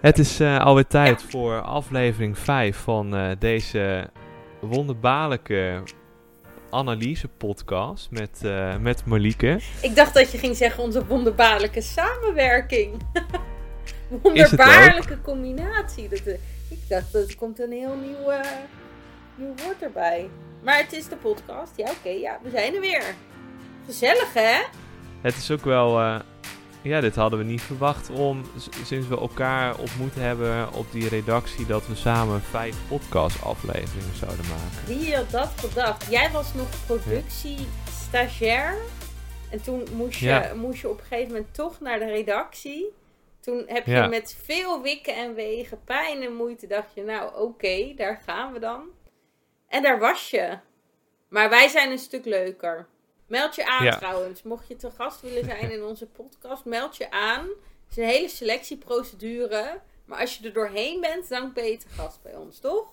Het is uh, alweer tijd voor aflevering 5 van uh, deze wonderbaarlijke analyse-podcast met, uh, met Malieke. Ik dacht dat je ging zeggen onze wonderbaarlijke samenwerking. wonderbaarlijke combinatie. Dat, ik dacht dat er komt een heel nieuw, nieuw woord erbij. Maar het is de podcast. Ja, oké, okay, ja, we zijn er weer. Gezellig, hè? Het is ook wel ja, dit hadden we niet verwacht om, sinds we elkaar ontmoet hebben op die redactie, dat we samen vijf podcast-afleveringen zouden maken. Wie had dat gedacht? Jij was nog productie-stagiair. En toen moest je, moest je op een gegeven moment toch naar de redactie. Toen heb je met veel wikken en wegen, pijn en moeite, dacht je, nou oké, daar gaan we dan. En daar was je. Maar wij zijn een stuk leuker. Meld je aan trouwens. Mocht je te gast willen zijn in onze podcast, meld je aan. Het is een hele selectieprocedure. Maar als je er doorheen bent, dan ben je te gast bij ons, toch?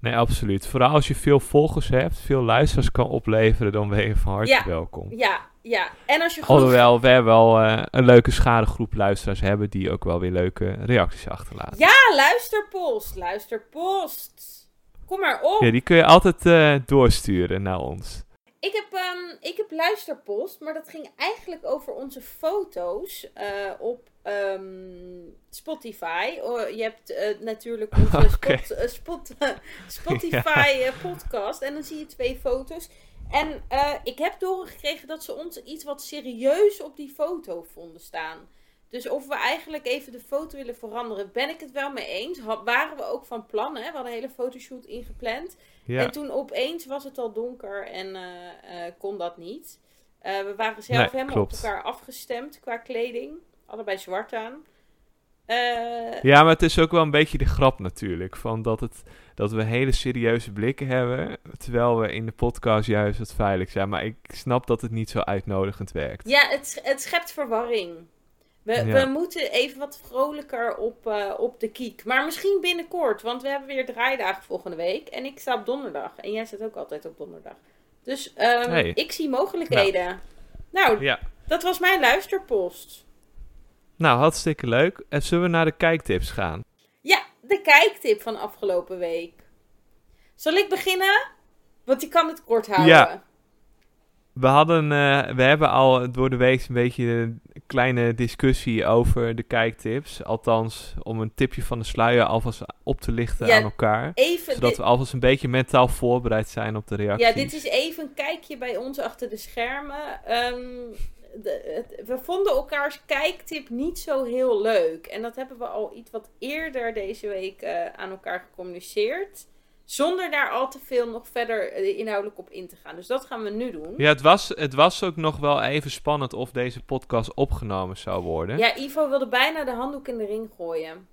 Nee, absoluut. Vooral als je veel volgers hebt, veel luisteraars kan opleveren, dan ben je van harte welkom. Ja, ja. En als je genoeg... Alhoewel, we wel uh, een leuke schadegroep luisteraars hebben die ook wel weer leuke reacties achterlaten. Ja, luisterpost, luisterpost. Kom maar op. Ja, die kun je altijd uh, doorsturen naar ons. Ik heb, um, ik heb luisterpost, maar dat ging eigenlijk over onze foto's uh, op um, Spotify. Oh, je hebt uh, natuurlijk onze okay. spot, uh, spot, Spotify ja. podcast en dan zie je twee foto's. En ik heb doorgekregen dat ze ons iets wat serieus op die foto vonden staan. Dus of we eigenlijk even de foto willen veranderen, ben ik het wel mee eens. waren we ook van plan, hè? We hadden een hele fotoshoot ingepland. Ja. En toen opeens was het al donker en uh, uh, kon dat niet. Uh, we waren zelf nee, helemaal klopt. op elkaar afgestemd qua kleding. Allebei zwart aan. ja, maar het is ook wel een beetje de grap natuurlijk. Van dat, het, dat we hele serieuze blikken hebben. Terwijl we in de podcast juist wat veilig zijn. Maar ik snap dat het niet zo uitnodigend werkt. Ja, het, het schept verwarring. We, we moeten even wat vrolijker op, uh, op de kiek. Maar misschien binnenkort, want we hebben weer draaidagen volgende week. En ik sta op donderdag. En jij staat ook altijd op donderdag. Dus um, ik zie mogelijkheden. Nou, nou ja. dat was mijn luisterpost. Nou, hartstikke leuk. En zullen we naar de kijktips gaan? Ja, de kijktip van afgelopen week. Zal ik beginnen? Want ik kan het kort houden. Ja. We, hadden, uh, we hebben al door de week een beetje een kleine discussie over de kijktips. Althans, om een tipje van de sluier alvast op te lichten aan elkaar. Even zodat we alvast een beetje mentaal voorbereid zijn op de reactie. Ja, dit is even een kijkje bij ons achter de schermen. Um, de, we vonden elkaars kijktip niet zo heel leuk. En dat hebben we al iets wat eerder deze week uh, aan elkaar gecommuniceerd. Zonder daar al te veel nog verder eh, inhoudelijk op in te gaan. Dus dat gaan we nu doen. Ja, het was, het was ook nog wel even spannend of deze podcast opgenomen zou worden. Ja, Ivo wilde bijna de handdoek in de ring gooien.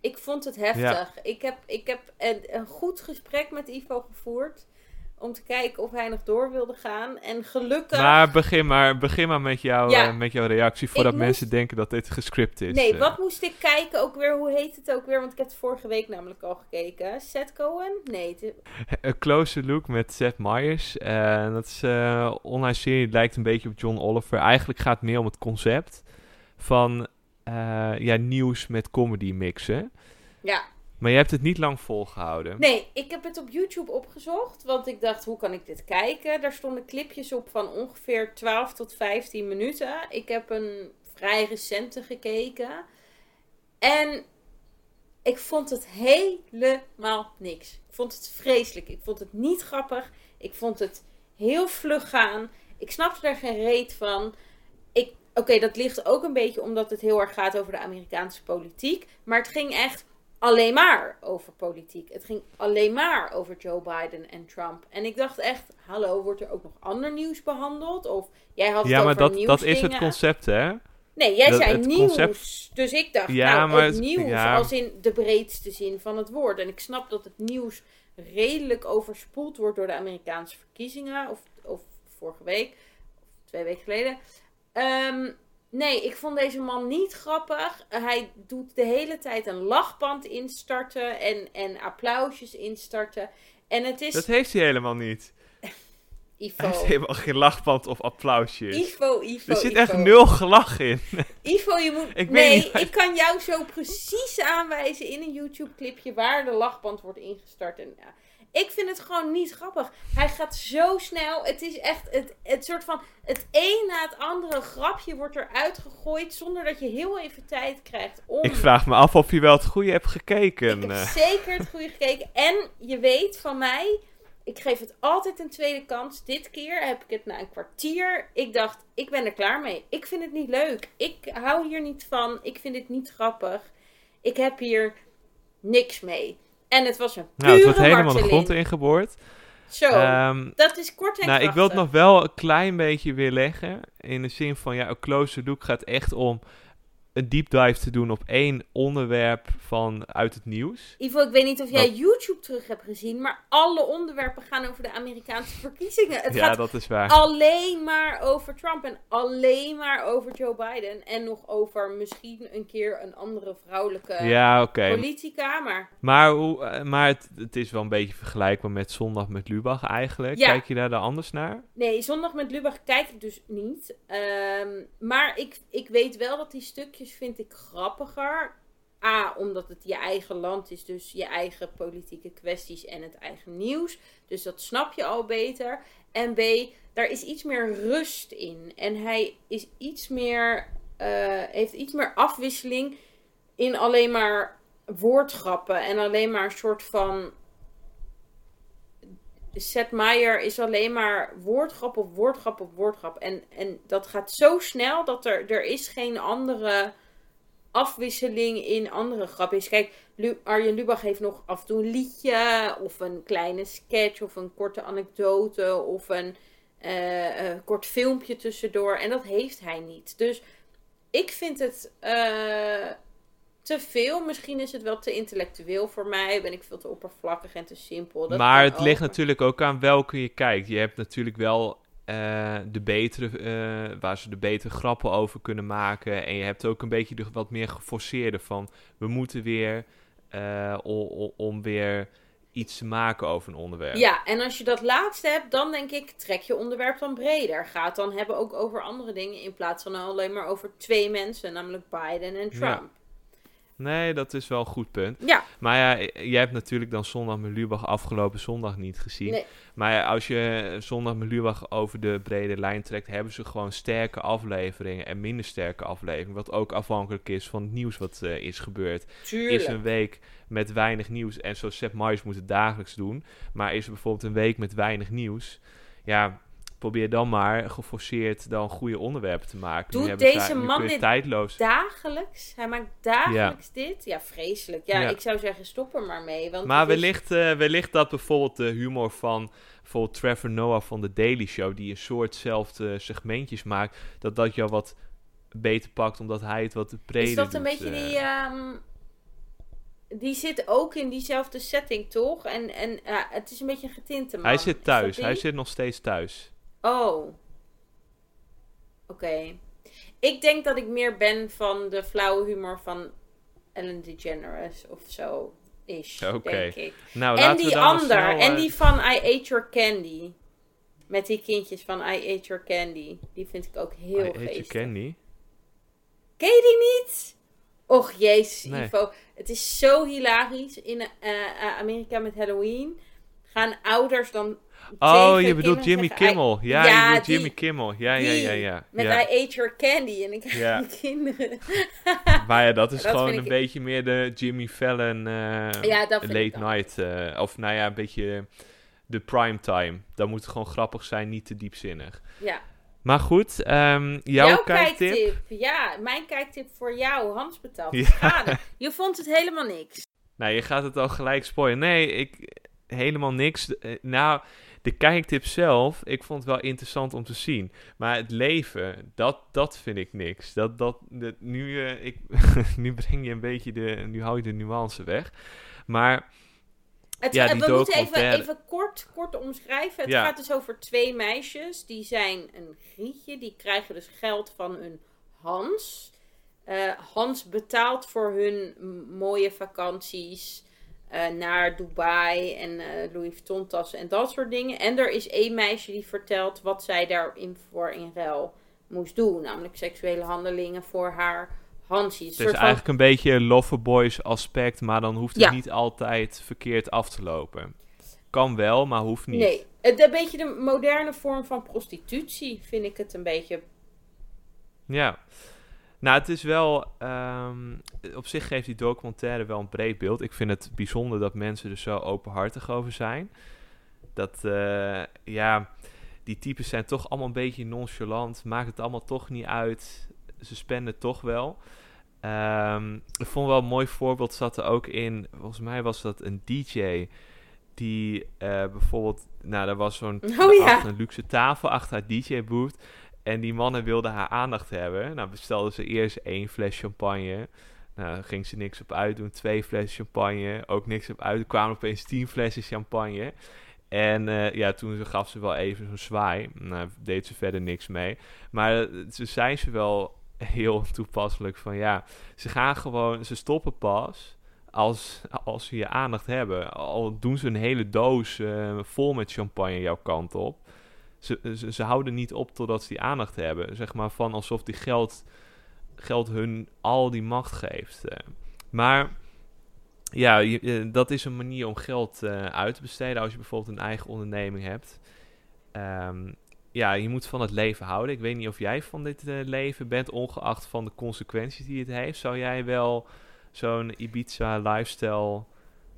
Ik vond het heftig. Ik heb, ik heb een, een goed gesprek met Ivo gevoerd om te kijken of hij nog door wilde gaan. En gelukkig... Maar begin maar, begin maar met, jou, uh, met jouw reactie voordat mensen denken dat dit gescript is. Nee, uh. wat moest ik kijken ook weer? Hoe heet het ook weer? Want ik heb het vorige week namelijk al gekeken. Seth Cohen? Nee. A Closer Look met Seth Meyers. Uh, dat is een online serie, het lijkt een beetje op John Oliver. Eigenlijk gaat het meer om het concept van ja, nieuws met comedy mixen. Ja. Maar je hebt het niet lang volgehouden. Nee, ik heb het op YouTube opgezocht. Want ik dacht, hoe kan ik dit kijken? Daar stonden clipjes op van ongeveer 12 tot 15 minuten. Ik heb een vrij recente gekeken. En ik vond het helemaal niks. Ik vond het vreselijk. Ik vond het niet grappig. Ik vond het heel vlug gaan. Ik snapte er geen reet van. Oké, dat ligt ook een beetje omdat het heel erg gaat over de Amerikaanse politiek. Maar het ging echt alleen maar over politiek. Het ging alleen maar over Joe Biden en Trump. En ik dacht echt, hallo, wordt er ook nog ander nieuws behandeld? Of jij had het ja, maar dat, dat is het concept, hè? Nee, jij zei nieuws. Dus ik dacht, ja, nou, maar het nieuws als in de breedste zin van het woord. En ik snap dat het nieuws redelijk overspoeld wordt door de Amerikaanse verkiezingen. Of, of vorige week, of twee weken geleden. Um, Nee, ik vond deze man niet grappig. Hij doet de hele tijd een lachband instarten en, en applausjes instarten. En het is... Dat heeft hij helemaal niet. Ivo. Hij heeft helemaal geen lachband of applausjes. Ivo, Ivo, er zit Ivo. echt nul gelach in. Ivo, je moet... Ik nee, niet- ik kan jou zo precies aanwijzen in een YouTube-clipje waar de lachband wordt ingestart. En, ja, ik vind het gewoon niet grappig. Hij gaat zo snel. Het is echt het, het soort van... Het een na het andere grapje wordt eruit gegooid zonder dat je heel even tijd krijgt om... Ik vraag me af of je wel het goede hebt gekeken. Ik heb eh. zeker het goede gekeken. En je weet van mij, ik geef het altijd een tweede kans. Dit keer heb ik het na een kwartier. Ik dacht, ik ben er klaar mee. Ik vind het niet leuk. Ik hou hier niet van. Ik vind het niet grappig. Ik heb hier niks mee. En het was een pure Nou, het wordt helemaal de grond ingeboord. Zo, Ehm, dat is kort en nou, ik wil het nog wel een klein beetje weerleggen. In de zin van, ja, een closer look gaat echt om een deep dive te doen op één onderwerp van uit het nieuws. Ivo, ik weet niet of jij? YouTube terug hebt gezien, maar alle onderwerpen gaan over de Amerikaanse verkiezingen. Het ja, gaat dat is waar. alleen maar over Trump en alleen maar over Joe Biden. En nog over misschien een keer een andere vrouwelijke Ja, oké. politica. Maar Maar, hoe, eh, maar het, het is wel een beetje vergelijkbaar met Zondag met Lubach eigenlijk. Ja. Kijk je daar dan anders naar? nee, zondag met Lubach kijk ik dus niet. Ehm, maar ik, ik weet wel dat die stukjes vind ik grappiger. A, omdat het je eigen land is, dus je eigen politieke kwesties en het eigen nieuws. Dus dat snap je al beter. En B, daar is iets meer rust in. En hij is iets meer, eh, heeft iets meer afwisseling in alleen maar woordgrappen. En alleen maar een soort van. Seth Meijer is alleen maar woordgrap op woordgrap op woordgrap. En, en dat gaat zo snel dat er, er is geen andere afwisseling in andere grapjes. Kijk, Lu- Arjen Lubach heeft nog af en toe een liedje, of een kleine sketch, of een korte anekdote, of een eh, eh, kort filmpje tussendoor. En dat heeft hij niet. Dus ik vind het eh, te veel. Misschien is het wel te intellectueel voor mij. Ben ik veel te oppervlakkig en te simpel. Dat maar het ligt natuurlijk ook aan welke je kijkt. Je hebt natuurlijk wel eh, de betere, eh, waar ze de betere grappen over kunnen maken. En je hebt ook een beetje de wat meer geforceerde van, we moeten weer, eh, om weer iets te maken over een onderwerp. Ja, en als je dat laatste hebt, dan denk ik, trek je onderwerp dan breder. Ga het dan hebben ook over andere dingen in plaats van alleen maar over twee mensen, namelijk Biden en Trump. Nee, dat is wel een goed punt. Ja, Maar ja, jij hebt natuurlijk dan zondag met Lubach afgelopen zondag niet gezien. Nee. Maar ja, als je zondag met Lubach over de brede lijn trekt, hebben ze gewoon sterke afleveringen en minder sterke afleveringen. Wat ook afhankelijk is van het nieuws wat eh, is gebeurd. tuurlijk. Is een week met weinig nieuws en zoals Seth Meyers moet het dagelijks doen. Maar is er bijvoorbeeld een week met weinig nieuws, ja, probeer dan maar geforceerd dan goede onderwerpen te maken. Doet deze man dit tijdloos. Dagelijks? Hij maakt dagelijks dit? Ja, vreselijk. Ja, Ja. ik zou zeggen, stop er maar mee. Want Maar is- wellicht, eh, wellicht dat bijvoorbeeld de humor van bijvoorbeeld Trevor Noah van The Daily Show, die een soortzelfde segmentjes maakt, dat dat jou wat beter pakt, omdat hij het wat breder Is dat een doet, beetje eh. die... ehm, die zit ook in diezelfde setting, toch? En, en ja, het is een beetje een getinte man. Hij zit Is thuis, hij zit nog steeds thuis. Oh. Oké. Ik denk dat ik meer ben van de flauwe humor van Ellen DeGeneres of zo. Is, denk ik. Nou, en die ander. snel, en die van I Ate Your Candy. Met die kindjes van I Ate Your Candy. Die vind ik ook heel I Ate Your geestig. Candy. Ken je die niet? Och, jezus, Nee. Ivo. Het is zo hilarisch. In eh, eh, Amerika met Halloween gaan ouders dan Oh, je bedoelt Jimmy zeggen, I- Kimmel. Ja, Ja, je bedoelt die- Jimmy Kimmel. Ja, ja, ja, ja. Met ja. I Ate Your Candy. En ik krijg Ja. die kinderen. Maar ja, dat is Dat gewoon een ik- beetje meer de Jimmy Fallon eh, Ja, late night. eh, of nou ja, een beetje de prime time. Dat moet gewoon grappig zijn, niet te diepzinnig. Ja. Maar goed, ehm, jouw, kijktip? Ja, mijn kijktip voor jou. Hans betaalt Ja. Je vond het helemaal niks. Nou, je gaat het al gelijk spoilen. Nee, ik helemaal niks. Eh, Nou, de kijktip zelf, ik vond het wel interessant om te zien. Maar het leven, dat, dat vind ik niks. Dat, dat, dat, nu, eh, ik, nu breng je een beetje de, nu hou je de nuance weg. Maar Het, Ja, eh, die we moeten even, even kort, kort omschrijven. Het Ja. gaat dus over twee meisjes. Die zijn een grietje. Die krijgen dus geld van hun Hans. Eh, Hans betaalt voor hun mooie vakanties. Uh, naar Dubai en uh, Louis Vuitton tassen en dat soort dingen. En er is één meisje die vertelt wat zij daarin voor in ruil moest doen. Namelijk seksuele handelingen voor haar Hansie. Het is eigenlijk een beetje een loverboys aspect, maar dan hoeft het niet altijd verkeerd af te lopen. Kan wel, maar hoeft niet. Nee, het, een beetje de moderne vorm van prostitutie vind ik het een beetje. Ja. Nou, het is wel. Ehm, op zich geeft die documentaire wel een breed beeld. Ik vind het bijzonder dat mensen er zo openhartig over zijn. Dat, uh, ja, die types zijn toch allemaal een beetje nonchalant. Maakt het allemaal toch niet uit. Ze spenden toch wel. Um, ik vond wel een mooi voorbeeld zat er ook in. Volgens mij was dat een DJ. Die uh, bijvoorbeeld. Nou, er was zo'n oh, ja. een luxe tafel achter haar DJ-booth. En die mannen wilden haar aandacht hebben. Nou, bestelden ze eerst één fles champagne. Nou, ging ze niks op uitdoen. Twee flessen champagne. Ook niks op uit. Er kwamen opeens tien flessen champagne. En uh, ja, toen gaf ze wel even zo'n zwaai. Nou, deed ze verder niks mee. Maar uh, ze zijn ze wel heel toepasselijk van ja, ze gaan gewoon, ze stoppen pas als, als ze je aandacht hebben. Al doen ze een hele doos uh, vol met champagne jouw kant op. Ze, ze, houden niet op totdat ze die aandacht hebben. Zeg maar van alsof die geld, geld hun al die macht geeft. Uh. Maar ja, je, uh, dat is een manier om geld uit te besteden als je bijvoorbeeld een eigen onderneming hebt. Um, ja, je moet van het leven houden. Ik weet niet of jij van dit leven bent, ongeacht van de consequenties die het heeft. Zou jij wel zo'n Ibiza lifestyle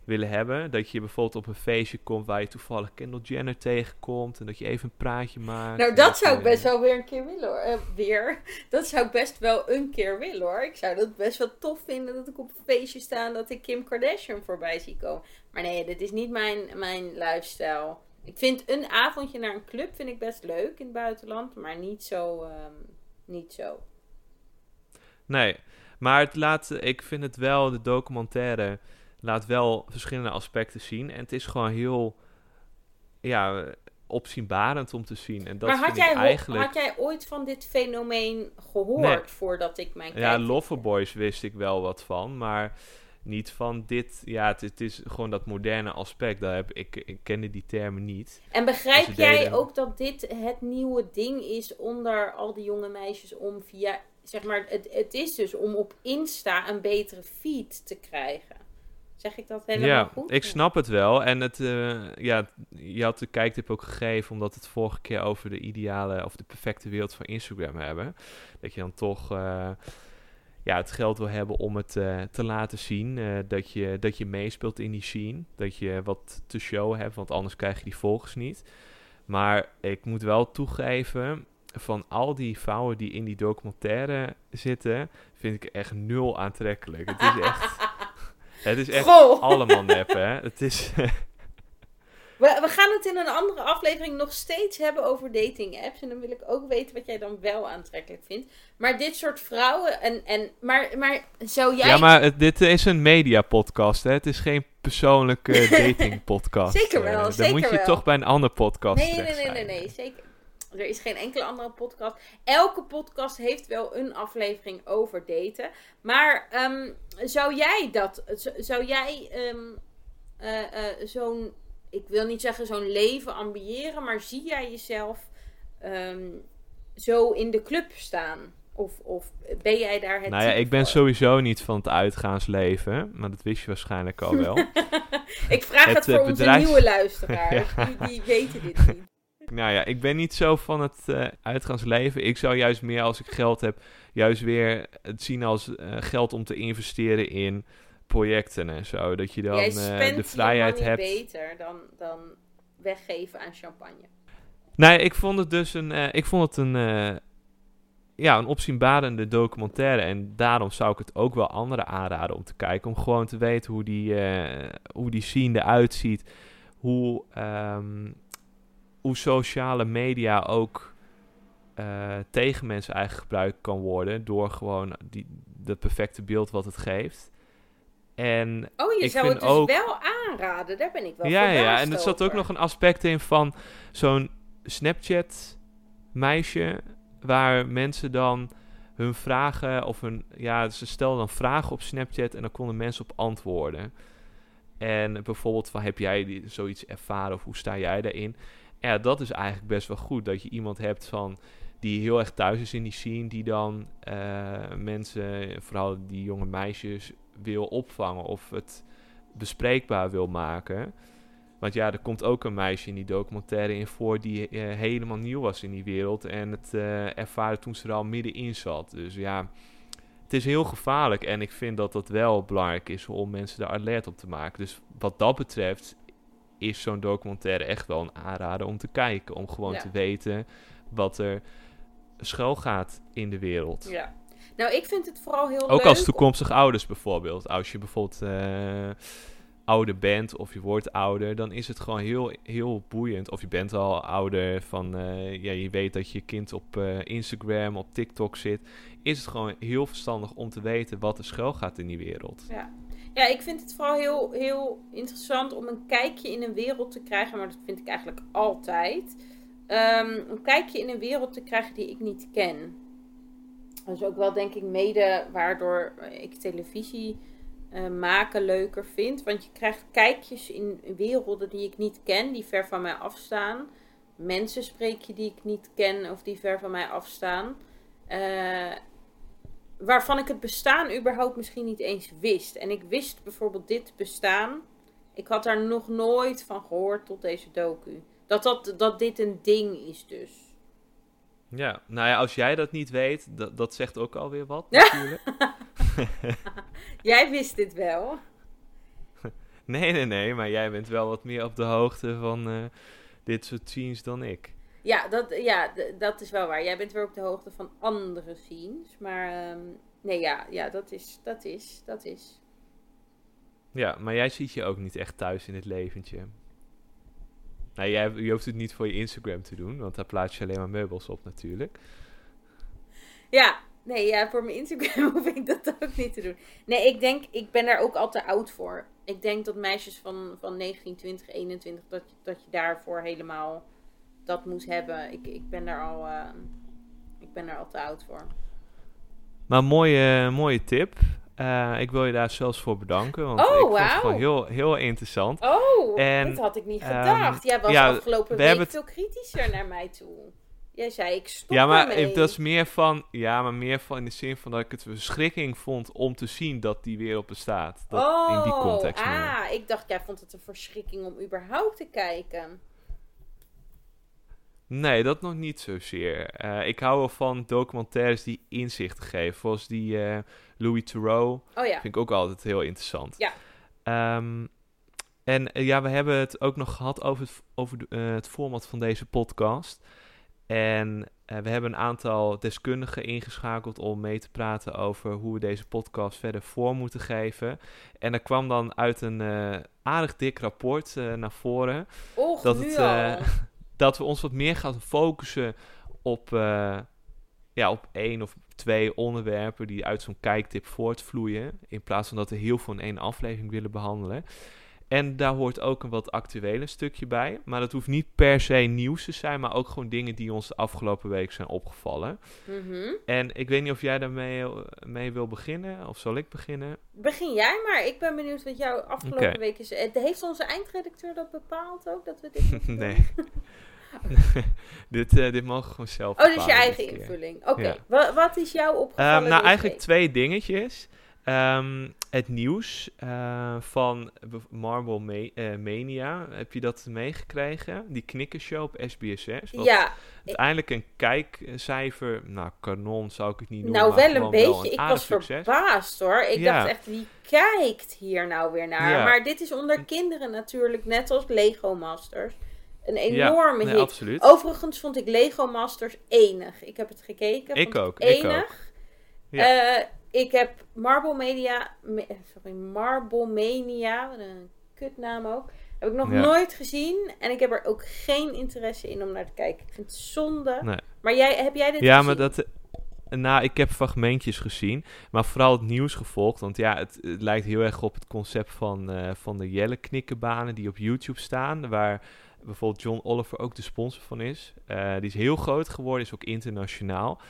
willen hebben? Dat je bijvoorbeeld op een feestje komt waar je toevallig Kendall Jenner tegenkomt en dat je even een praatje maakt. Nou, dat zou ik best wel weer een keer willen hoor. Uh, weer. Dat zou ik best wel een keer willen hoor. Ik zou dat best wel tof vinden dat ik op een feestje sta en dat ik Kim Kardashian voorbij zie komen. Maar nee, dit is niet mijn, mijn lifestyle. Ik vind een avondje naar een club vind ik best leuk in het buitenland, maar niet zo. Um, niet zo. Nee, maar het laat, ik vind het wel, de documentaire laat wel verschillende aspecten zien. En het is gewoon heel, ja, opzienbarend om te zien. En dat maar had, jij, eigenlijk... had jij ooit van dit fenomeen gehoord voordat ik mijn Ja, Loverboys wist ik wel wat van, maar niet van dit, ja, het, het, is gewoon dat moderne aspect. Daar heb, ik, ik kende die termen niet. En begrijp jij ook dat dit het nieuwe ding is onder al die jonge meisjes om via, zeg maar, het, het is dus om op Insta een betere feed te krijgen. Zeg ik dat helemaal ja, goed? ik snap het wel. En het, uh, ja, je had de kijktip ook gegeven omdat het vorige keer over de ideale of de perfecte wereld van Instagram hebben. Dat je dan toch... Uh, ja, het geld wil hebben om het uh, te laten zien. Dat, je, dat je meespeelt in die scene. Dat je wat te showen hebt, want anders krijg je die volgers niet. Maar ik moet wel toegeven, van al die vrouwen die in die documentaire zitten, vind ik echt nul aantrekkelijk. Het is echt, het is echt allemaal nep, hè. Het is... We, we, gaan het in een andere aflevering nog steeds hebben over dating apps. En dan wil ik ook weten wat jij dan wel aantrekkelijk vindt. Maar dit soort vrouwen. En, en, maar, maar zou jij. Ja, maar dit is een media podcast. Hè? Het is geen persoonlijke dating podcast. zeker wel. dan zeker moet je wel. toch bij een andere podcast. Nee, nee, nee, nee, nee, zeker. Er is geen enkele andere podcast. Elke podcast heeft wel een aflevering over daten. Maar um, zou jij dat. Zou jij um, uh, uh, zo'n ik wil niet zeggen zo'n leven ambiëren, maar zie jij jezelf um, zo in de club staan? Of, of ben jij daar het Nou ja, ik ben voor? sowieso niet van het uitgaansleven, maar dat wist je waarschijnlijk al wel. ik vraag het, het voor bedrijf... onze nieuwe luisteraars, ja. die, die, weten dit niet. Nou ja, ik ben niet zo van het uh, uitgaansleven. Ik zou juist meer als ik geld heb, juist weer het zien als uh, geld om te investeren in projecten en zo. Dat je dan uh, de vrijheid hebt. beter dan, dan weggeven aan champagne. Nee, ik vond het dus een, uh, ik vond het een, uh, ja, een opzienbarende documentaire. En daarom zou ik het ook wel anderen aanraden om te kijken. Om gewoon te weten hoe die, hoe die scene eruit ziet. Hoe, um, hoe sociale media ook tegen mensen eigenlijk gebruikt kan worden. Door gewoon die, dat perfecte beeld wat het geeft. En oh, je ik zou vind het dus ook, wel aanraden. Daar ben ik wel Ja, ja, en er over. zat ook nog een aspect in van zo'n Snapchat meisje... waar mensen dan hun vragen of hun... Ja, ze stelden dan vragen op Snapchat en dan konden mensen op antwoorden. En bijvoorbeeld van, heb jij zoiets ervaren of hoe sta jij daarin? Ja, dat is eigenlijk best wel goed. Dat je iemand hebt van die heel erg thuis is in die scene, die dan uh, mensen, vooral die jonge meisjes, wil opvangen of het bespreekbaar wil maken. Want ja, er komt ook een meisje in die documentaire in voor die uh, helemaal nieuw was in die wereld en het uh, ervaren toen ze er al middenin zat. Dus ja, het is heel gevaarlijk en ik vind dat dat wel belangrijk is om mensen daar alert op te maken. Dus wat dat betreft is zo'n documentaire echt wel een aanrader om te kijken. Om gewoon te weten wat er schuil gaat in de wereld. Ja. Nou, ik vind het vooral heel Ook leuk. Ook als toekomstige ouders bijvoorbeeld. Als je bijvoorbeeld uh, ouder bent of je wordt ouder, dan is het gewoon heel, heel boeiend. Of je bent al ouder van, uh, ja, je weet dat je kind op uh, Instagram, op TikTok zit. Is het gewoon heel verstandig om te weten wat er schuil gaat in die wereld. Ja. Ja, ik vind het vooral heel, heel interessant om een kijkje in een wereld te krijgen. Maar dat vind ik eigenlijk altijd. Um, een kijkje in een wereld te krijgen die ik niet ken. Dat is ook wel, denk ik, mede waardoor ik televisie uh, maken leuker vind. Want je krijgt kijkjes in werelden die ik niet ken, die ver van mij afstaan. Mensen spreek je die ik niet ken of die ver van mij afstaan. Uh, waarvan ik het bestaan überhaupt misschien niet eens wist. En ik wist bijvoorbeeld dit bestaan. Ik had daar nog nooit van gehoord tot deze docu. Dat, dat, dat dit een ding is dus. Ja, nou ja, als jij dat niet weet, dat, dat zegt ook alweer wat natuurlijk. jij wist dit wel. nee, nee, nee, maar jij bent wel wat meer op de hoogte van uh, dit soort scenes dan ik. Ja, dat, ja, dat is wel waar. Jij bent weer op de hoogte van andere scenes. Maar um, nee, ja, ja dat, is, dat is, dat is. Ja, maar jij ziet je ook niet echt thuis in het leventje. Nou, jij, je hoeft het niet voor je Instagram te doen, want daar plaats je alleen maar meubels op natuurlijk. Ja, nee, ja, voor mijn Instagram hoef ik dat ook niet te doen. Nee, ik denk, ik ben daar ook al te oud voor. Ik denk dat meisjes van, van 19, 20, 21, dat, dat je daarvoor helemaal dat moet hebben. Ik, ik ben daar al, uh, ik ben daar al te oud voor. Maar mooie, mooie tip. Uh, ik wil je daar zelfs voor bedanken. Want oh, ik wow. vond het gewoon heel, heel interessant. Oh, en, dat had ik niet gedacht. Um, Jij was ja, afgelopen we week veel kritischer naar mij toe. Jij zei, ik stop Ja, maar ermee. dat is meer van... Ja, maar meer van in de zin van dat ik het verschrikking vond om te zien dat die wereld bestaat. Dat, oh, in die oh, context ah, ik dacht, jij vond het een verschrikking om überhaupt te kijken. Nee, dat nog niet zozeer. Uh, ik hou wel van documentaires die inzicht geven. Zoals die uh, Louis Theroux. Oh ja. Vind ik ook altijd heel interessant. Ja. Um, en uh, ja, we hebben het ook nog gehad over het, over de, het format van deze podcast. En we hebben een aantal deskundigen ingeschakeld om mee te praten over hoe we deze podcast verder vorm moeten geven. En er kwam dan uit een aardig dik rapport naar voren. Och, dat het, dat we ons wat meer gaan focussen op, uh, ja, op één of twee onderwerpen die uit zo'n kijktip voortvloeien. In plaats van dat we heel veel in één aflevering willen behandelen. En daar hoort ook een wat actuele stukje bij. Maar dat hoeft niet per se nieuws te zijn, maar ook gewoon dingen die ons de afgelopen week zijn opgevallen. Mm En ik weet niet of jij daarmee eh, mee wil beginnen, of zal ik beginnen? Begin jij maar. Ik ben benieuwd wat jouw afgelopen week is. Eh, heeft onze eindredacteur dat bepaald ook, dat we dit Nee. dit, uh, dit mogen we gewoon zelf Oh, dus je eigen invulling. Oké, wat, wat, is jouw opgevallen? Um, nou, eigenlijk twee dingetjes. Um, het nieuws uh, van Marble Ma uh, Mania, heb je dat meegekregen? Die knikkershow op SBSS. Ja. Uiteindelijk een kijkcijfer, nou kanon zou ik het niet noemen. Nou, wel een beetje. ik was verbaasd hoor. Ik dacht echt, wie kijkt hier nou weer naar? Maar dit is onder kinderen natuurlijk, net als Lego Masters. Een enorme ja, nee, hit. Absoluut. Overigens vond ik Lego Masters enig. Ik heb het gekeken. Ik ook. Enig. Ik ook. Ja. Uh, ik heb Marble Media, sorry, Marble Mania, wat een kutnaam ook, heb ik nog nooit gezien. En ik heb er ook geen interesse in om naar te kijken. Ik vind het zonde. Nee. Maar jij, heb jij dit ja, gezien? maar dat... Nou, ik heb fragmentjes gezien, maar vooral het nieuws gevolgd. Want ja, het, lijkt heel erg op het concept van, uh, van de Jelle knikkenbanen die op YouTube staan. Waar bijvoorbeeld John Oliver ook de sponsor van is. Uh, die is heel groot geworden, is ook internationaal.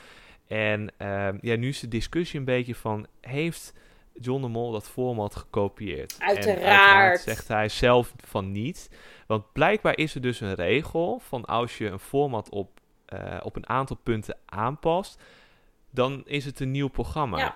En uh, ja, nu is de discussie een beetje van: heeft John de Mol dat format gekopieerd. Uiteraard. Zegt hij zelf van niet. Want blijkbaar is er dus een regel van als je een format op, uh, op een aantal punten aanpast, dan is het een nieuw programma. Ja.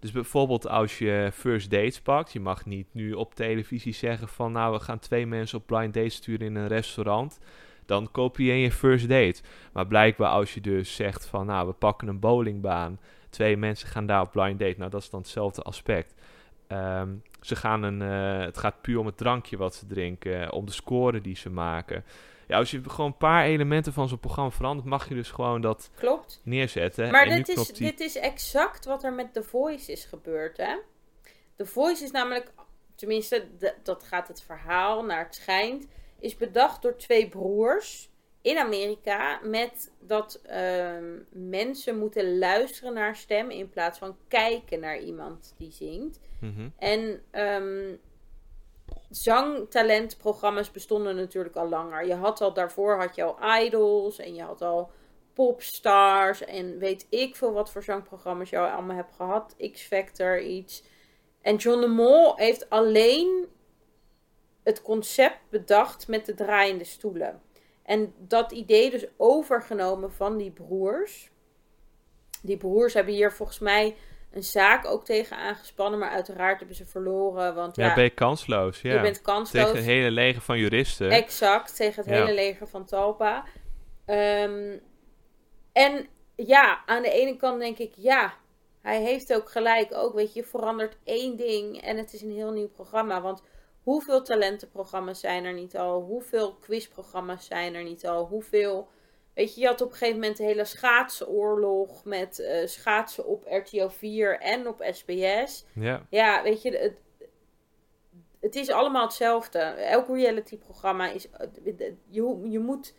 Dus bijvoorbeeld als je first dates pakt, je mag niet nu op televisie zeggen van nou we gaan twee mensen op blind date sturen in een restaurant. Dan kopieer je first date. Maar blijkbaar als je dus zegt van nou we pakken een bowlingbaan, twee mensen gaan daar op blind date. Nou dat is dan hetzelfde aspect. Ehm, ze gaan een, uh, het gaat puur om het drankje wat ze drinken, om de score die ze maken. Ja, als je gewoon een paar elementen van zo'n programma verandert, mag je dus gewoon dat Klopt. neerzetten. Maar dit, is, dit is exact wat er met The Voice is gebeurd, hè? The Voice is namelijk, tenminste, dat gaat het verhaal naar het schijnt, is bedacht door twee broers in Amerika met dat uh, mensen moeten luisteren naar stem in plaats van kijken naar iemand die zingt. Mm En um, zangtalentprogramma's bestonden natuurlijk al langer. Je had al daarvoor had je al idols en je had al popstars en weet ik veel wat voor zangprogramma's al allemaal hebt gehad. X Factor, iets. En John de Mol heeft alleen het concept bedacht met de draaiende stoelen. En dat idee dus overgenomen van die broers. Die broers hebben hier volgens mij een zaak ook tegen aangespannen. Maar uiteraard hebben ze verloren. Want ja, ja ben je kansloos. Ja. Je bent kansloos. Tegen het hele leger van juristen. Exact, tegen het hele leger van Talpa. Ehm, en ja, aan de ene kant denk ik, ja, hij heeft ook gelijk. Ook, weet je, je verandert één ding en het is een heel nieuw programma. Want hoeveel talentenprogramma's zijn er niet al? Hoeveel quizprogramma's zijn er niet al? Hoeveel Weet je, je had op een gegeven moment de hele schaatsoorlog met uh, schaatsen op RTL 4 en op SBS. Ja. Ja, weet je, het, het is allemaal hetzelfde. Elk reality-programma is. Je, je moet.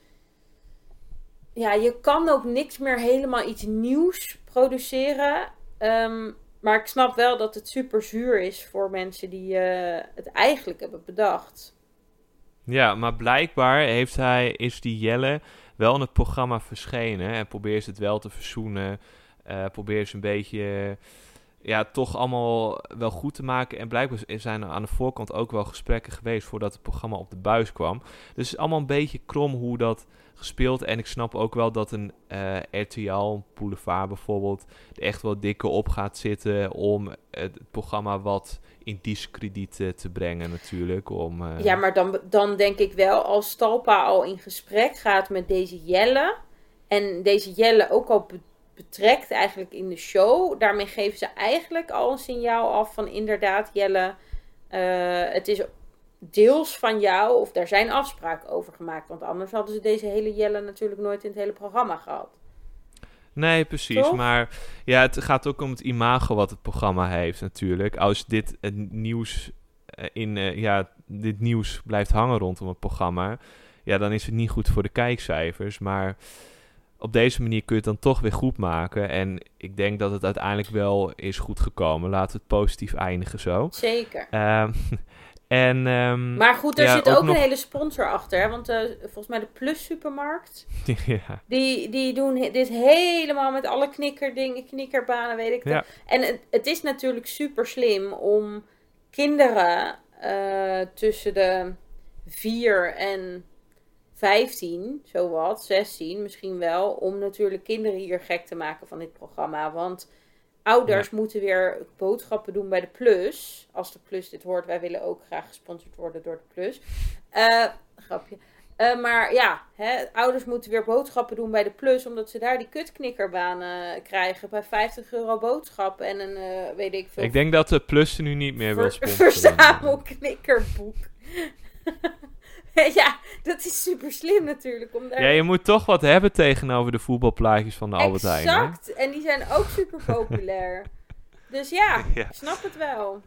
Ja, je kan ook niks meer helemaal iets nieuws produceren. Um, maar ik snap wel dat het super zuur is voor mensen die uh, het eigenlijk hebben bedacht. Ja, maar blijkbaar heeft hij, is die Jelle wel in het programma verschenen. En probeer ze het wel te verzoenen. Uh, probeer ze een beetje ja, toch allemaal wel goed te maken. En blijkbaar zijn er aan de voorkant ook wel gesprekken geweest voordat het programma op de buis kwam. Dus het is allemaal een beetje krom hoe dat gespeeld. En ik snap ook wel dat een eh, RTL, Boulevard bijvoorbeeld, er echt wel dikker op gaat zitten om het programma wat in discrediet te brengen natuurlijk. Om, uh... Ja, maar dan, dan denk ik wel als Stalpa al in gesprek gaat met deze Jelle en deze Jelle ook al betrekt eigenlijk in de show. Daarmee geven ze eigenlijk al een signaal af van inderdaad Jelle, uh, het is deels van jou of daar zijn afspraken over gemaakt. Want anders hadden ze deze hele Jelle natuurlijk nooit in het hele programma gehad. Nee, precies. Maar ja, het gaat ook om het imago wat het programma heeft natuurlijk. Als dit het nieuws eh, in uh, ja, dit nieuws blijft hangen rondom het programma, ja, dan is het niet goed voor de kijkcijfers. Maar op deze manier kun je het dan toch weer goed maken. En ik denk dat het uiteindelijk wel is goed gekomen. Laten we het positief eindigen zo. Zeker. Um, En, um, maar goed, er zit ook, een hele sponsor achter. Hè? Want uh, volgens mij de Plus Supermarkt. ja. Die, die doen dit helemaal met alle knikkerdingen, knikkerbanen, weet ik ja. En het, het, is natuurlijk super slim om kinderen uh, tussen de 4 en 15, zowat, 16 misschien wel, om natuurlijk kinderen hier gek te maken van dit programma. Want Ouders moeten weer boodschappen doen bij de Plus. Als de Plus dit hoort, wij willen ook graag gesponsord worden door de Plus. Uh, grapje. Uh, maar ja, hè, ouders moeten weer boodschappen doen bij de Plus, omdat ze daar die kutknikkerbanen krijgen bij 50 euro boodschap en een, uh, weet ik veel. Ik denk dat de Plus nu niet meer wil sponsoren. Verzamelknikkerboek. ja, dat is super slim natuurlijk. Om daar... Ja, je moet toch wat hebben tegenover de voetbalplaatjes van de Albert Heijn. Exact, en die zijn ook super populair. dus ja, ja, ik snap het wel.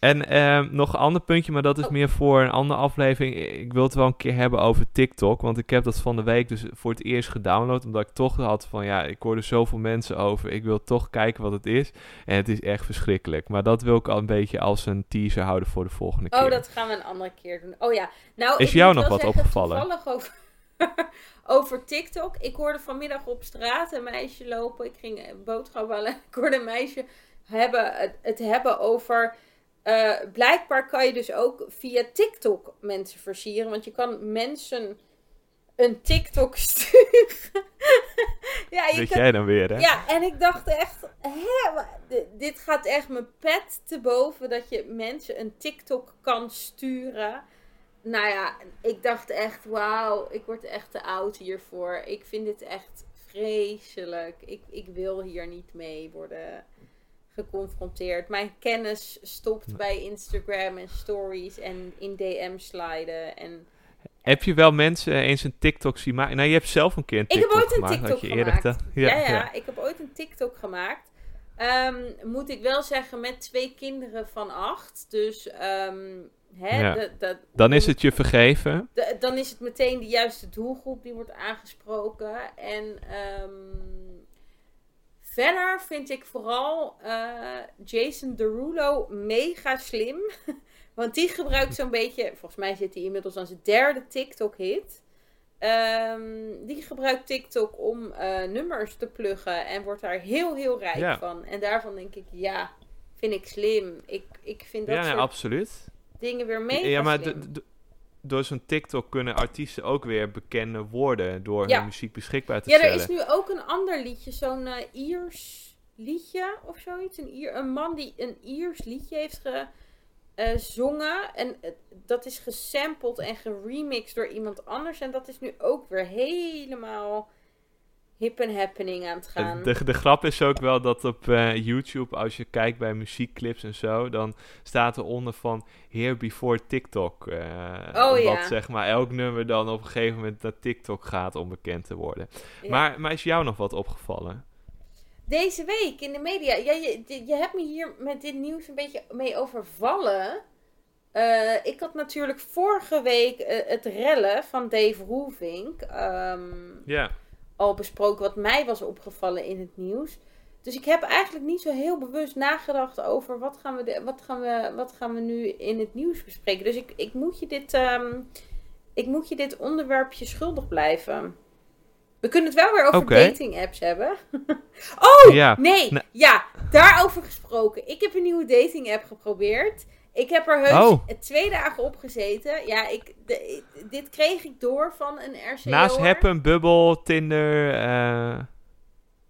En uh, nog een ander puntje, maar dat is oh. meer voor een andere aflevering. Ik wil het wel een keer hebben over TikTok. Want ik heb dat van de week dus voor het eerst gedownload. Omdat ik toch had van ja, ik hoorde zoveel mensen over. Ik wil toch kijken wat het is. En het is echt verschrikkelijk. Maar dat wil ik al een beetje als een teaser houden voor de volgende oh, keer. Oh, dat gaan we een andere keer doen. Oh ja. Nou, is jou nog wat opgevallen? Toevallig over, over TikTok. Ik hoorde vanmiddag op straat een meisje lopen. Ik ging boodschappen halen. Ik hoorde een meisje hebben, het, het hebben over. Eh, blijkbaar kan je dus ook via TikTok mensen versieren. Want je kan mensen een TikTok sturen. ja, je Weet kan- jij dan weer, hè? ja, en ik dacht echt, hè, dit gaat echt mijn pet te boven dat je mensen een TikTok kan sturen. Nou ja, ik dacht echt, wauw, ik word echt te oud hiervoor. Ik vind dit echt vreselijk. Ik, ik wil hier niet mee worden geconfronteerd. Mijn kennis stopt bij Instagram en stories en in DM sliden. En Heb je wel mensen eens een TikTok zien maken? Nou, je hebt zelf een keer een Ik heb TikTok ooit een gemaakt. TikTok eerder gemaakt. Ja, ja, ik heb ooit een TikTok gemaakt. Ehm, moet ik wel zeggen, met twee kinderen van acht. Dus ehm, hè, Ja. Dan is het je vergeven. de- dan is het meteen de juiste doelgroep die wordt aangesproken. En ehm, verder vind ik vooral eh, Jason Derulo mega slim. Want die gebruikt zo'n beetje, volgens mij zit hij inmiddels aan zijn derde TikTok-hit. Ehm, die gebruikt TikTok om eh, nummers te pluggen en wordt daar heel, heel rijk Ja. van. En daarvan denk ik, ja, vind ik slim. Ik, ik vind dat Ja, nee, absoluut. dingen weer mega Ja, maar slim. Door zo'n TikTok kunnen artiesten ook weer bekender worden door Ja. hun muziek beschikbaar te Ja, er stellen. is nu ook een ander liedje, zo'n eh, Iers liedje of zoiets. Een, Ier, een man die een Iers liedje heeft gezongen. en eh, dat is gesampled en geremixed door iemand anders. En dat is nu ook weer helemaal hip en happening aan het gaan. De, de grap is ook wel dat op eh, YouTube, als je kijkt bij muziekclips en zo, dan staat er onder van Here Before TikTok. eh, Oh, omdat ja. zeg maar elk nummer dan op een gegeven moment naar TikTok gaat om bekend te worden. Ja. Maar, maar is jou nog wat opgevallen? Deze week in de media. Ja, je, je hebt me hier met dit nieuws een beetje mee overvallen. Eh, ik had natuurlijk vorige week het rellen van Dave Roelvink ehm, Ja. Al besproken, wat mij was opgevallen in het nieuws. Dus ik heb eigenlijk niet zo heel bewust nagedacht over wat gaan we, de, wat gaan we, wat gaan we nu in het nieuws bespreken. Dus ik, ik, moet je dit, ehm, ik moet je dit onderwerpje schuldig blijven. We kunnen het wel weer over dating apps hebben. oh, Ja. nee. Nee. Ja, daarover gesproken. Ik heb een nieuwe dating app geprobeerd. Ik heb er heus Oh. twee dagen op gezeten. Ja, ik, de- dit kreeg ik door van een RCO. Naast Happen, Bubble, Tinder. eh,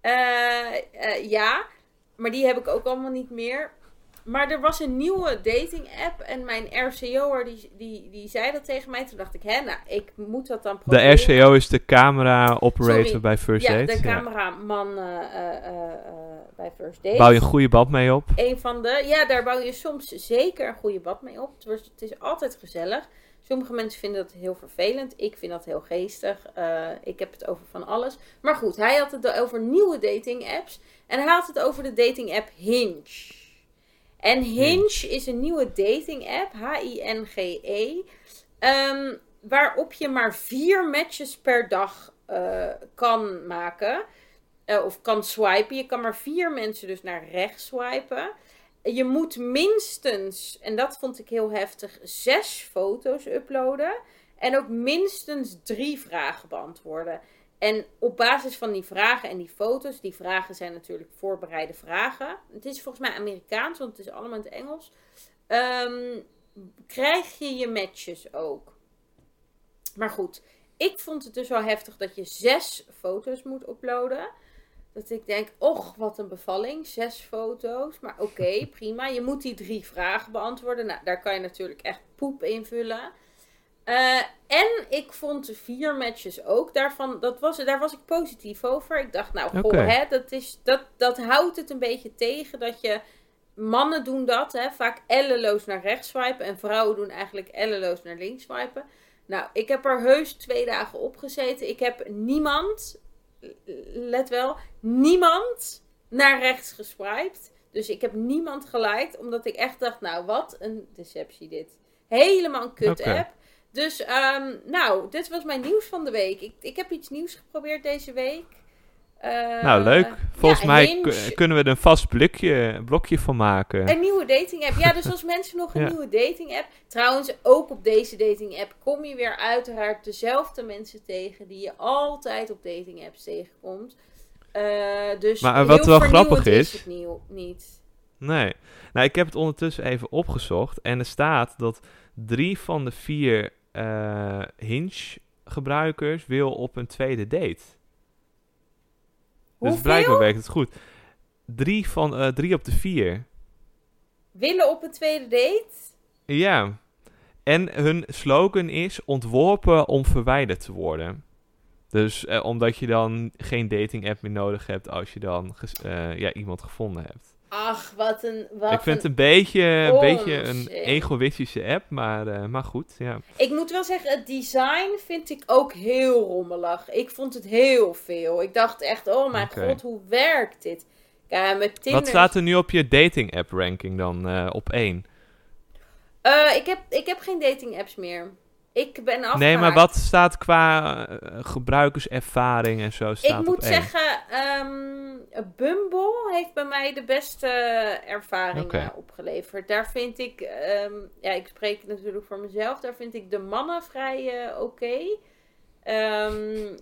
Eh, eh, ja, maar die heb ik ook allemaal niet meer. Maar er was een nieuwe dating app en mijn RCO'er die, die, die zei dat tegen mij. Toen dacht ik, hè, nou, ik moet dat dan de proberen. RCO is de camera operator Sorry. bij First Ja, Dates. de Ja. cameraman eh, eh, eh, bij First Dates. Bouw je een goede band mee op? Een van de, ja, daar bouw je soms zeker een goede bad mee op. Het, het is altijd gezellig. Sommige mensen vinden dat heel vervelend. Ik vind dat heel geestig. Ik heb het over van alles. Maar goed, hij had het over nieuwe dating apps. En hij had het over de dating app Hinge. En Hinge is een nieuwe dating app, H-I-N-G-E, ehm, waarop je maar vier matches per dag eh, kan maken. Eh, of kan swipen. Je kan maar vier mensen dus naar rechts swipen. Je moet minstens, en dat vond ik heel heftig, zes foto's uploaden. En ook minstens drie vragen beantwoorden. En op basis van die vragen en die foto's, die vragen zijn natuurlijk voorbereide vragen. Het is volgens mij Amerikaans, want het is allemaal in het Engels. ehm, krijg je je matches ook. Maar goed, ik vond het dus wel heftig dat je zes foto's moet uploaden. Dat ik denk, och, wat een bevalling. Zes foto's. Maar oké, prima. Je moet die drie vragen beantwoorden. Nou, daar kan je natuurlijk echt poep invullen. Eh, en ik vond de vier matches ook daarvan. Dat was, daar was ik positief over. Ik dacht, nou, goh, hè, dat, is, dat, dat houdt het een beetje tegen dat je. Mannen doen dat, hè, vaak ellenloos naar rechts swipen. En vrouwen doen eigenlijk ellenloos naar links swipen. Nou, ik heb er heus twee dagen op gezeten. Ik heb niemand, let wel, niemand naar rechts geswiped. Dus ik heb niemand geliked, omdat ik echt dacht, nou, wat een deceptie dit. Helemaal een kut app. Dus, ehm, nou, dit was mijn nieuws van de week. Ik, ik heb iets nieuws geprobeerd deze week. Eh, nou, leuk. Volgens ja, mij kunnen we er een vast blikje, blokje van maken. Een nieuwe dating app. Ja, dus als mensen nog een Ja. nieuwe dating app. Trouwens, ook op deze dating app kom je weer uiteraard dezelfde mensen tegen die je altijd op dating apps tegenkomt. Eh, dus Maar, eh, heel wat wel grappig is- het nieuw, niet. Nee. Nou, ik heb het ondertussen even opgezocht. En er staat dat drie van de vier uh, Hinge-gebruikers wil op een tweede date. Dus Hoeveel? Dus blijkbaar werkt het goed. Drie, van, uh, drie op de vier. Willen op een tweede date? Ja. En hun slogan is ontworpen om verwijderd te worden. Dus eh, omdat je dan geen dating app meer nodig hebt als je dan ja, iemand gevonden hebt. Ach, wat een. Wat ik vind het een beetje, een beetje een egoïstische app, maar, uh, maar goed. Ja. Ik moet wel zeggen, het design vind ik ook heel rommelig. Ik vond het heel veel. Ik dacht echt, oh mijn god, hoe werkt dit? Ja, met Tinder... Wat staat er nu op je dating app ranking dan uh, op één? Uh, ik, heb, ik heb geen dating apps meer. Ik ben afgehaakt. Nee, maar wat staat qua uh, gebruikerservaring en zo staat Ik moet zeggen, um, Bumble heeft bij mij de beste ervaringen okay. opgeleverd. Daar vind ik, um, ja, ik spreek natuurlijk voor mezelf, daar vind ik de mannen vrij uh, oké. Okay. Um,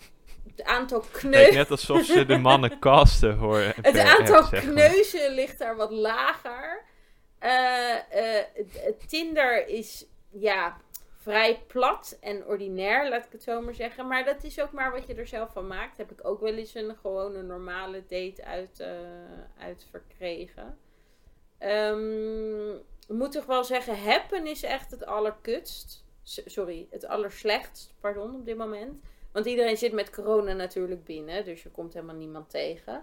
het aantal kneuzen... Net alsof ze de mannen casten hoor. Het aantal app, kneuzen ligt daar wat lager. Uh, Tinder is, ja vrij plat en ordinair, laat ik het zo maar zeggen. Maar dat is ook maar wat je er zelf van maakt. Heb ik ook wel eens een gewone normale date uit, uh, uit verkregen. Ik moet toch wel zeggen, happen is echt het allerkutst. sorry, het allerslechtst, pardon, op dit moment. Want iedereen zit met corona natuurlijk binnen, dus je komt helemaal niemand tegen.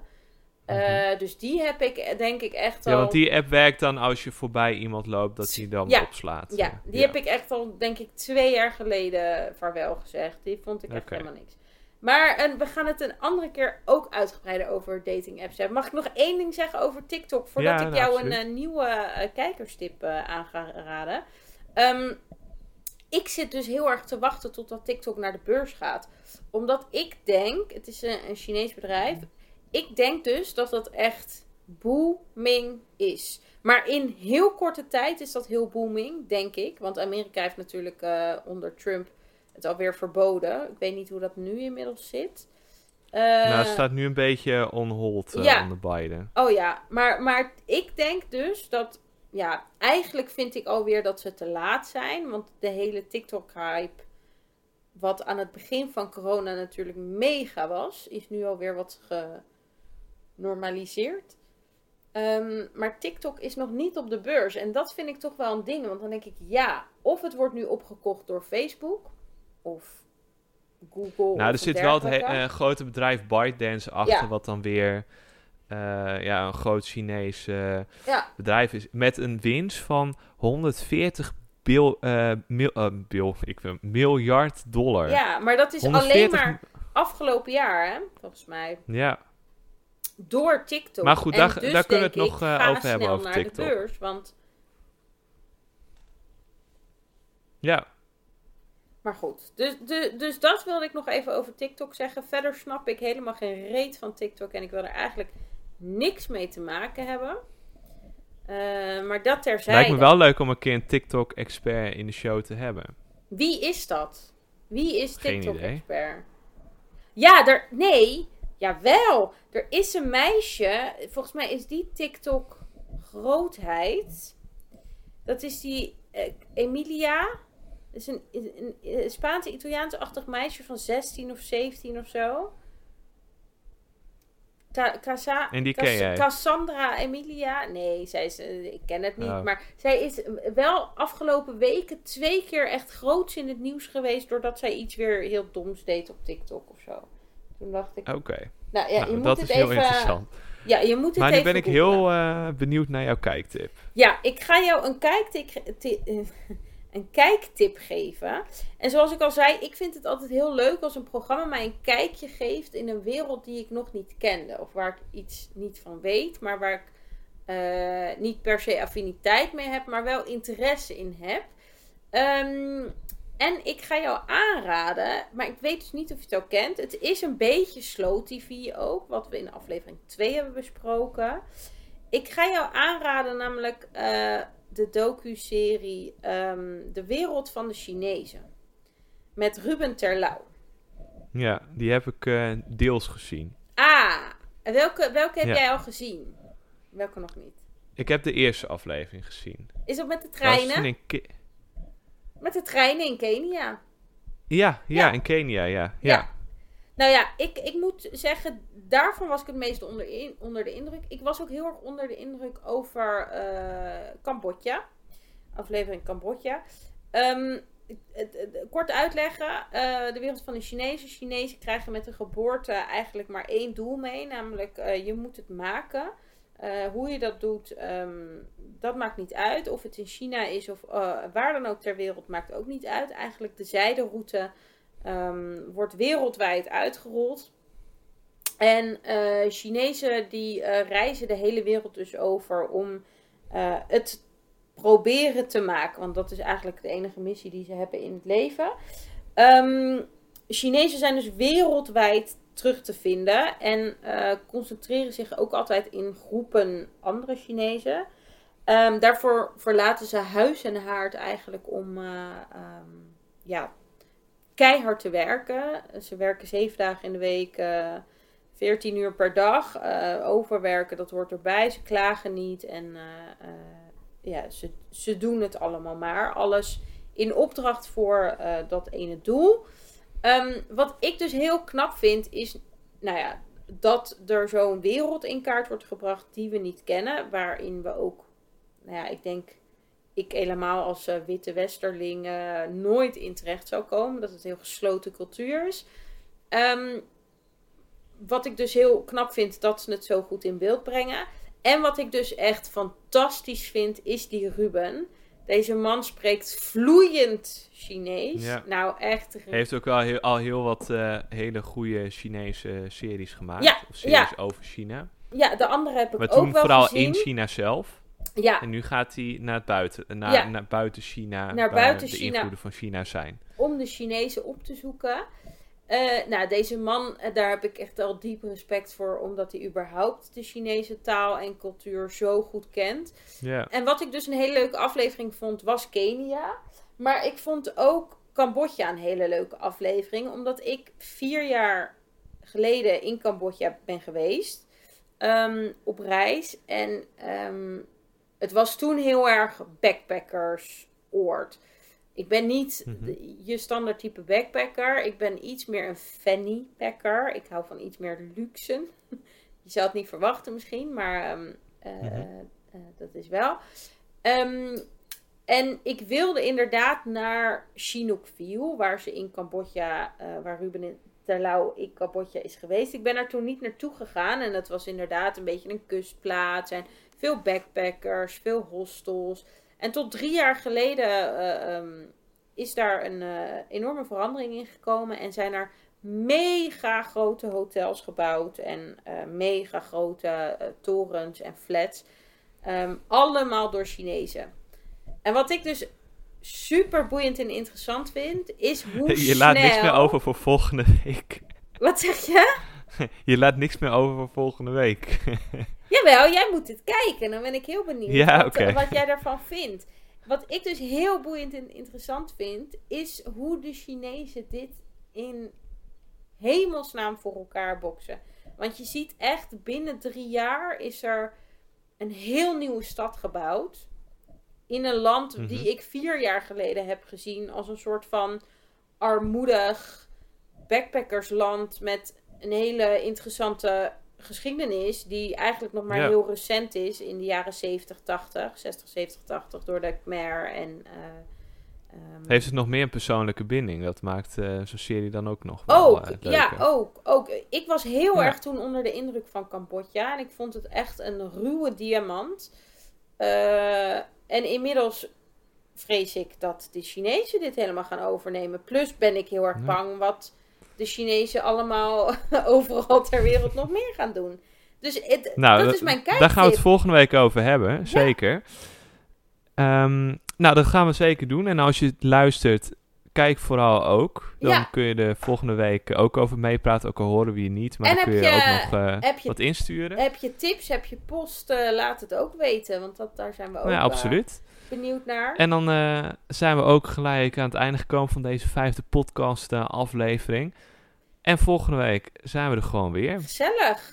Uh, dus die heb ik denk ik echt al... Ja, want die app werkt dan als je voorbij iemand loopt, dat hij dan ja, opslaat. Ja, die ja. heb ik echt al denk ik twee jaar geleden vaarwel gezegd. Die vond ik echt helemaal niks. Maar en we gaan het een andere keer ook uitgebreider over dating apps hebben. Mag ik nog één ding zeggen over TikTok? Voordat ik jou absoluut. een uh, nieuwe uh, kijkerstip aan ga raden. Um, ik zit dus heel erg te wachten totdat TikTok naar de beurs gaat. Omdat ik denk, het is een, een Chinees bedrijf ik denk dus dat dat echt booming is. Maar in heel korte tijd is dat heel booming, denk ik. Want Amerika heeft natuurlijk uh, onder Trump het alweer verboden. Ik weet niet hoe dat nu inmiddels zit. Uh, nou, het staat nu een beetje on hold uh, ja. onder Biden. Oh ja, maar, maar ik denk dus dat... Ja, eigenlijk vind ik alweer dat ze te laat zijn. Want de hele TikTok-hype... Wat aan het begin van corona natuurlijk mega was... Is nu alweer wat ge normaliseert. Um, maar TikTok is nog niet op de beurs. En dat vind ik toch wel een ding. Want dan denk ik, ja, of het wordt nu opgekocht door Facebook. Of Google. Nou, er zit wel het uh, grote bedrijf ByteDance achter. Ja. Wat dan weer uh, ja, een groot Chinees uh, ja. bedrijf is. Met een winst van 140 bil, mil, bil, ik wil, miljard dollar. Ja, maar dat is 140... alleen maar afgelopen jaar, hè? Volgens mij. Ja door TikTok. Maar goed, daar, dus daar kunnen we het nog uh, over hebben over naar TikTok. De beurs, want... Ja. Maar goed, dus, de, dus dat wilde ik nog even over TikTok zeggen. Verder snap ik helemaal geen reet van TikTok en ik wil er eigenlijk niks mee te maken hebben. Uh, maar dat terzijde. Lijkt me wel leuk om een keer een TikTok-expert in de show te hebben. Wie is dat? Wie is TikTok-expert? Ja, er, nee, Jawel, er is een meisje, volgens mij is die TikTok grootheid. Dat is die uh, Emilia. Dat is een, een, een Spaanse Italiaanse-achtig meisje van 16 of 17 of zo. Casa en die ken jij? Cassandra Emilia. Nee, zij is, uh, ik ken het niet. Oh. Maar zij is wel afgelopen weken twee keer echt groots in het nieuws geweest. Doordat zij iets weer heel doms deed op TikTok of zo. Toen dacht ik. Oké. Okay. Nou ja, nou, je moet dat het is heel even, interessant. Ja, je moet het maar nu even ben ik googlen. heel uh, benieuwd naar jouw kijktip. Ja, ik ga jou een kijktip, een kijktip geven. En zoals ik al zei, ik vind het altijd heel leuk als een programma mij een kijkje geeft in een wereld die ik nog niet kende. Of waar ik iets niet van weet, maar waar ik uh, niet per se affiniteit mee heb, maar wel interesse in heb. Um, en ik ga jou aanraden, maar ik weet dus niet of je het al kent. Het is een beetje slow TV ook, wat we in aflevering 2 hebben besproken. Ik ga jou aanraden namelijk uh, de docu-serie um, De Wereld van de Chinezen. Met Ruben Terlouw. Ja, die heb ik uh, deels gezien. Ah, welke, welke heb ja. jij al gezien? Welke nog niet? Ik heb de eerste aflevering gezien. Is dat met de treinen? Met de treinen in Kenia. Ja, ja, in Kenia, ja. ja. Nou ja, ik, ik moet zeggen, daarvan was ik het meest onder, in, onder de indruk. Ik was ook heel erg onder de indruk over uh, Cambodja. Aflevering Cambodja. Um, kort uitleggen, uh, de wereld van de Chinezen. Chinezen krijgen met de geboorte eigenlijk maar één doel mee, namelijk uh, je moet het maken. Uh, hoe je dat doet, um, dat maakt niet uit. Of het in China is of waar dan ook ter wereld, maakt ook niet uit. Eigenlijk de zijderoute um, wordt wereldwijd uitgerold. En Chinezen die reizen de hele wereld dus over om het proberen te maken. Want dat is eigenlijk de enige missie die ze hebben in het leven. Um, Chinezen zijn dus wereldwijd terug te vinden. En uh, concentreren zich ook altijd in groepen andere Chinezen. Um, daarvoor verlaten ze huis en haard eigenlijk om uh, um, ja, keihard te werken. Ze werken zeven dagen in de week, uh, 14 uur per dag. overwerken, dat hoort erbij. Ze klagen niet en ja, ze, ze doen het allemaal maar. Alles in opdracht voor dat ene doel. Um, wat ik dus heel knap vind, is nou ja, dat er zo'n wereld in kaart wordt gebracht die we niet kennen. Waarin we ook, nou ja, ik denk, ik helemaal als uh, witte westerling nooit in terecht zou komen. Dat het een heel gesloten cultuur is. Um, wat ik dus heel knap vind dat ze het zo goed in beeld brengen. En wat ik dus echt fantastisch vind, is die Ruben. Deze man spreekt vloeiend Chinees. Nou, echt. Hij heeft ook wel heel, al heel wat uh, hele goede Chinese series gemaakt. Ja, of series ja. over China. Ja, de andere heb ik maar ook wel gezien. vooral in China zelf. Ja. En nu gaat hij naar het buiten, naar, ja. naar buiten China, naar buiten de China, invloeden van China zijn. Om de Chinezen op te zoeken. Uh, nou, deze man, uh, daar heb ik echt al diep respect voor, omdat hij überhaupt de Chinese taal en cultuur zo goed kent. Yeah. En wat ik dus een hele leuke aflevering vond, was Kenia. Maar ik vond ook Cambodja een hele leuke aflevering, omdat ik vier jaar geleden in Cambodja ben geweest um, op reis. En um, het was toen heel erg backpackersoord. Ik ben niet mhm. je standaard type backpacker. Ik ben iets meer een fanny packer. Ik hou van iets meer luxe. je zou het niet verwachten misschien, maar um, uh, uh, dat is wel. Um, en ik wilde inderdaad naar Chinook View, waar ze in Cambodja, uh, waar Ruben in Terlouw in Cambodja is geweest. Ik ben er toen niet naartoe gegaan en dat was inderdaad een beetje een kustplaats en veel backpackers, veel hostels. En tot drie jaar geleden uh, um, is daar een uh, enorme verandering in gekomen. En zijn er mega grote hotels gebouwd. En uh, mega grote torens en flats. Um, allemaal door Chinezen. En wat ik dus super boeiend en interessant vind, is hoe Je snel... laat niks meer over voor volgende week. Wat zeg je? Je laat niks meer over voor volgende week. Jawel, jij moet het kijken. Dan ben ik heel benieuwd wat, wat, jij daarvan vindt. Wat ik dus heel boeiend en interessant vind, is hoe de Chinezen dit in hemelsnaam voor elkaar boksen. Want je ziet echt binnen drie jaar is er een heel nieuwe stad gebouwd. In een land die mhm. ik vier jaar geleden heb gezien als een soort van armoedig backpackersland met een hele interessante geschiedenis die eigenlijk nog maar heel recent is in de jaren 70, 80, 60, 70, 80 door de Khmer en... Uh, um... Heeft het nog meer een persoonlijke binding? Dat maakt uh, zo'n serie dan ook nog wel Ook, uh, ja, ook, ook. Ik was heel ja. erg toen onder de indruk van Cambodja. En ik vond het echt een ruwe diamant. en inmiddels vrees ik dat de Chinezen dit helemaal gaan overnemen. Plus ben ik heel erg bang wat de Chinezen allemaal overal ter wereld nog meer gaan doen. Dus het, nou, dat is mijn kijk. Daar gaan we het volgende week over hebben, zeker. Um, nou, dat gaan we zeker doen. En als je het luistert, kijk vooral ook. Dan ja. kun je de volgende week ook over meepraten. Ook al horen we je niet. Maar en dan kun je, je, ook nog uh, je, wat insturen. Heb je tips, heb je post, uh, laat het ook weten. Want dat, daar zijn we ook ja, absoluut. Uh, benieuwd naar. En dan zijn we ook gelijk aan het einde gekomen van deze vijfde podcast aflevering. En volgende week zijn we er gewoon weer. Gezellig.